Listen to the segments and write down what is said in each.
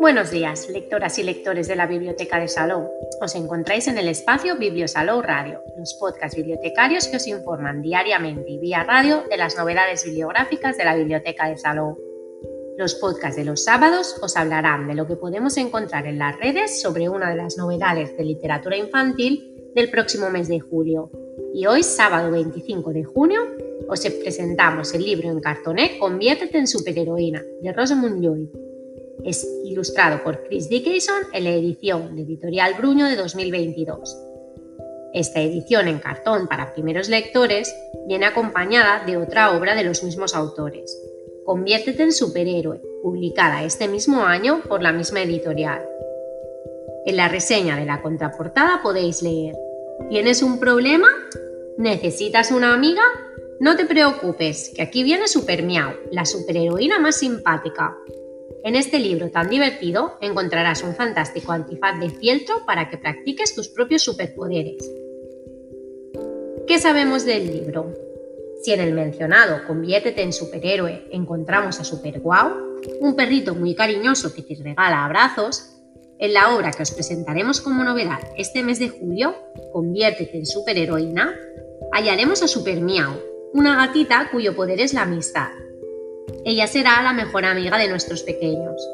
Buenos días, lectoras y lectores de la Biblioteca de Salou. Os encontráis en el espacio Bibliosalou Radio, los podcasts bibliotecarios que os informan diariamente y vía radio de las novedades bibliográficas de la Biblioteca de Salou. Los podcasts de los sábados os hablarán de lo que podemos encontrar en las redes sobre una de las novedades de literatura infantil del próximo mes de julio. Y hoy, sábado 25 de junio, os presentamos el libro en cartoné Conviértete en superheroína de Rosamund Lloyd es ilustrado por Chris Dickinson en la edición de Editorial Bruño de 2022. Esta edición en cartón para primeros lectores viene acompañada de otra obra de los mismos autores, Conviértete en superhéroe, publicada este mismo año por la misma editorial. En la reseña de la contraportada podéis leer, ¿tienes un problema? ¿Necesitas una amiga? No te preocupes, que aquí viene Super Miau, la superheroína más simpática, en este libro tan divertido encontrarás un fantástico antifaz de fieltro para que practiques tus propios superpoderes. ¿Qué sabemos del libro? Si en el mencionado Conviértete en superhéroe encontramos a Super Wow, un perrito muy cariñoso que te regala abrazos, en la obra que os presentaremos como novedad este mes de julio, Conviértete en superheroína, hallaremos a Super Miau, una gatita cuyo poder es la amistad ella será la mejor amiga de nuestros pequeños.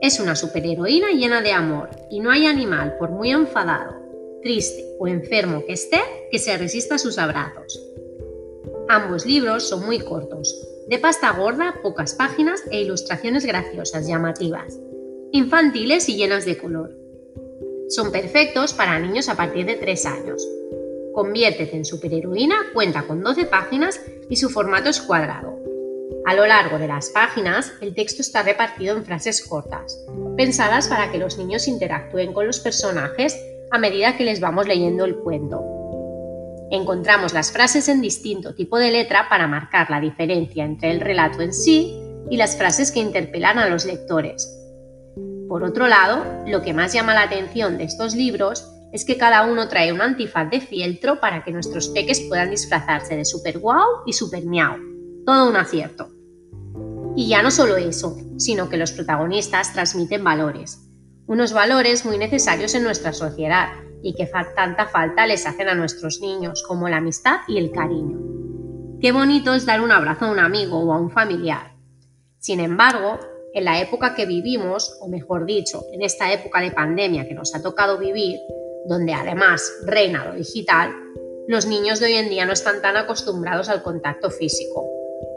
Es una superheroína llena de amor y no hay animal, por muy enfadado, triste o enfermo que esté, que se resista a sus abrazos. Ambos libros son muy cortos, de pasta gorda, pocas páginas e ilustraciones graciosas, llamativas, infantiles y llenas de color. Son perfectos para niños a partir de 3 años. Conviértete en superheroína cuenta con 12 páginas y su formato es cuadrado, a lo largo de las páginas, el texto está repartido en frases cortas, pensadas para que los niños interactúen con los personajes a medida que les vamos leyendo el cuento. Encontramos las frases en distinto tipo de letra para marcar la diferencia entre el relato en sí y las frases que interpelan a los lectores. Por otro lado, lo que más llama la atención de estos libros es que cada uno trae un antifaz de fieltro para que nuestros peques puedan disfrazarse de super guau y super miau. Todo un acierto. Y ya no solo eso, sino que los protagonistas transmiten valores, unos valores muy necesarios en nuestra sociedad y que tanta falta les hacen a nuestros niños, como la amistad y el cariño. Qué bonito es dar un abrazo a un amigo o a un familiar. Sin embargo, en la época que vivimos, o mejor dicho, en esta época de pandemia que nos ha tocado vivir, donde además reina lo digital, los niños de hoy en día no están tan acostumbrados al contacto físico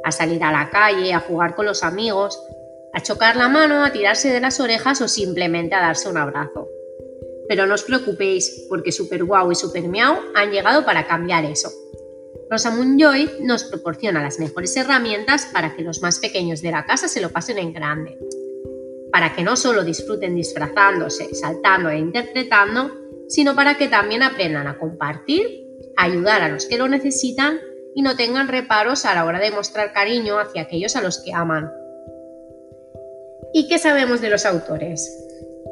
a salir a la calle, a jugar con los amigos, a chocar la mano, a tirarse de las orejas o simplemente a darse un abrazo. Pero no os preocupéis, porque Super Wow y Super Miau han llegado para cambiar eso. Rosamund Joy nos proporciona las mejores herramientas para que los más pequeños de la casa se lo pasen en grande. Para que no solo disfruten disfrazándose, saltando e interpretando, sino para que también aprendan a compartir, a ayudar a los que lo necesitan y no tengan reparos a la hora de mostrar cariño hacia aquellos a los que aman. ¿Y qué sabemos de los autores?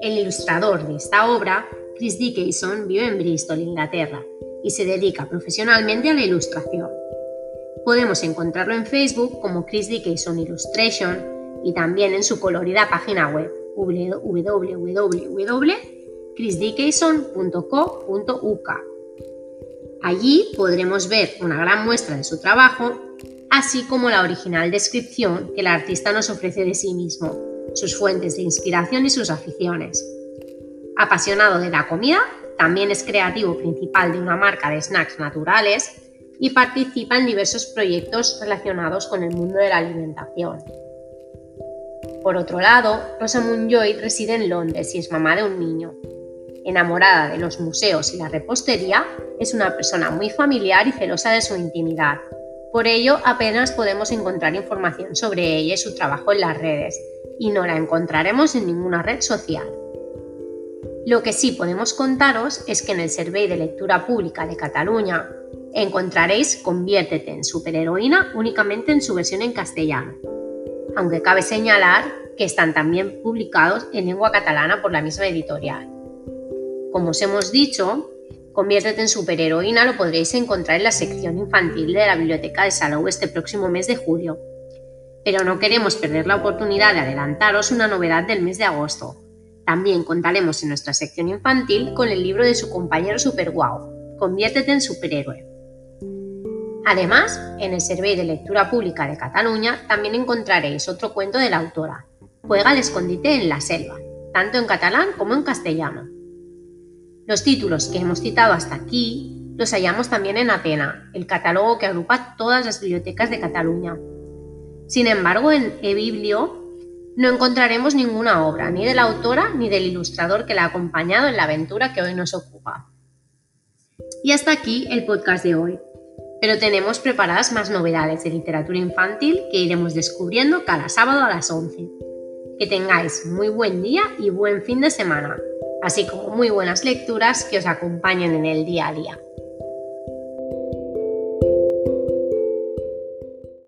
El ilustrador de esta obra, Chris Dickinson, vive en Bristol, Inglaterra, y se dedica profesionalmente a la ilustración. Podemos encontrarlo en Facebook como Chris Dickinson Illustration y también en su colorida página web www.chrisdickinson.co.uk Allí podremos ver una gran muestra de su trabajo, así como la original descripción que el artista nos ofrece de sí mismo, sus fuentes de inspiración y sus aficiones. Apasionado de la comida, también es creativo principal de una marca de snacks naturales y participa en diversos proyectos relacionados con el mundo de la alimentación. Por otro lado, Rosamund Joy reside en Londres y es mamá de un niño, enamorada de los museos y la repostería, es una persona muy familiar y celosa de su intimidad. Por ello, apenas podemos encontrar información sobre ella y su trabajo en las redes, y no la encontraremos en ninguna red social. Lo que sí podemos contaros es que en el Survey de Lectura Pública de Cataluña encontraréis Conviértete en superheroína únicamente en su versión en castellano, aunque cabe señalar que están también publicados en lengua catalana por la misma editorial. Como os hemos dicho, Conviértete en superheroína lo podréis encontrar en la sección infantil de la Biblioteca de Salou este próximo mes de julio. Pero no queremos perder la oportunidad de adelantaros una novedad del mes de agosto. También contaremos en nuestra sección infantil con el libro de su compañero Super Wow, Conviértete en superhéroe. Además, en el Servei de Lectura Pública de Cataluña también encontraréis otro cuento de la autora, Juega al escondite en la selva, tanto en catalán como en castellano. Los títulos que hemos citado hasta aquí los hallamos también en Atena, el catálogo que agrupa todas las bibliotecas de Cataluña. Sin embargo, en eBiblio no encontraremos ninguna obra, ni de la autora ni del ilustrador que la ha acompañado en la aventura que hoy nos ocupa. Y hasta aquí el podcast de hoy. Pero tenemos preparadas más novedades de literatura infantil que iremos descubriendo cada sábado a las 11. Que tengáis muy buen día y buen fin de semana así como muy buenas lecturas que os acompañen en el día a día.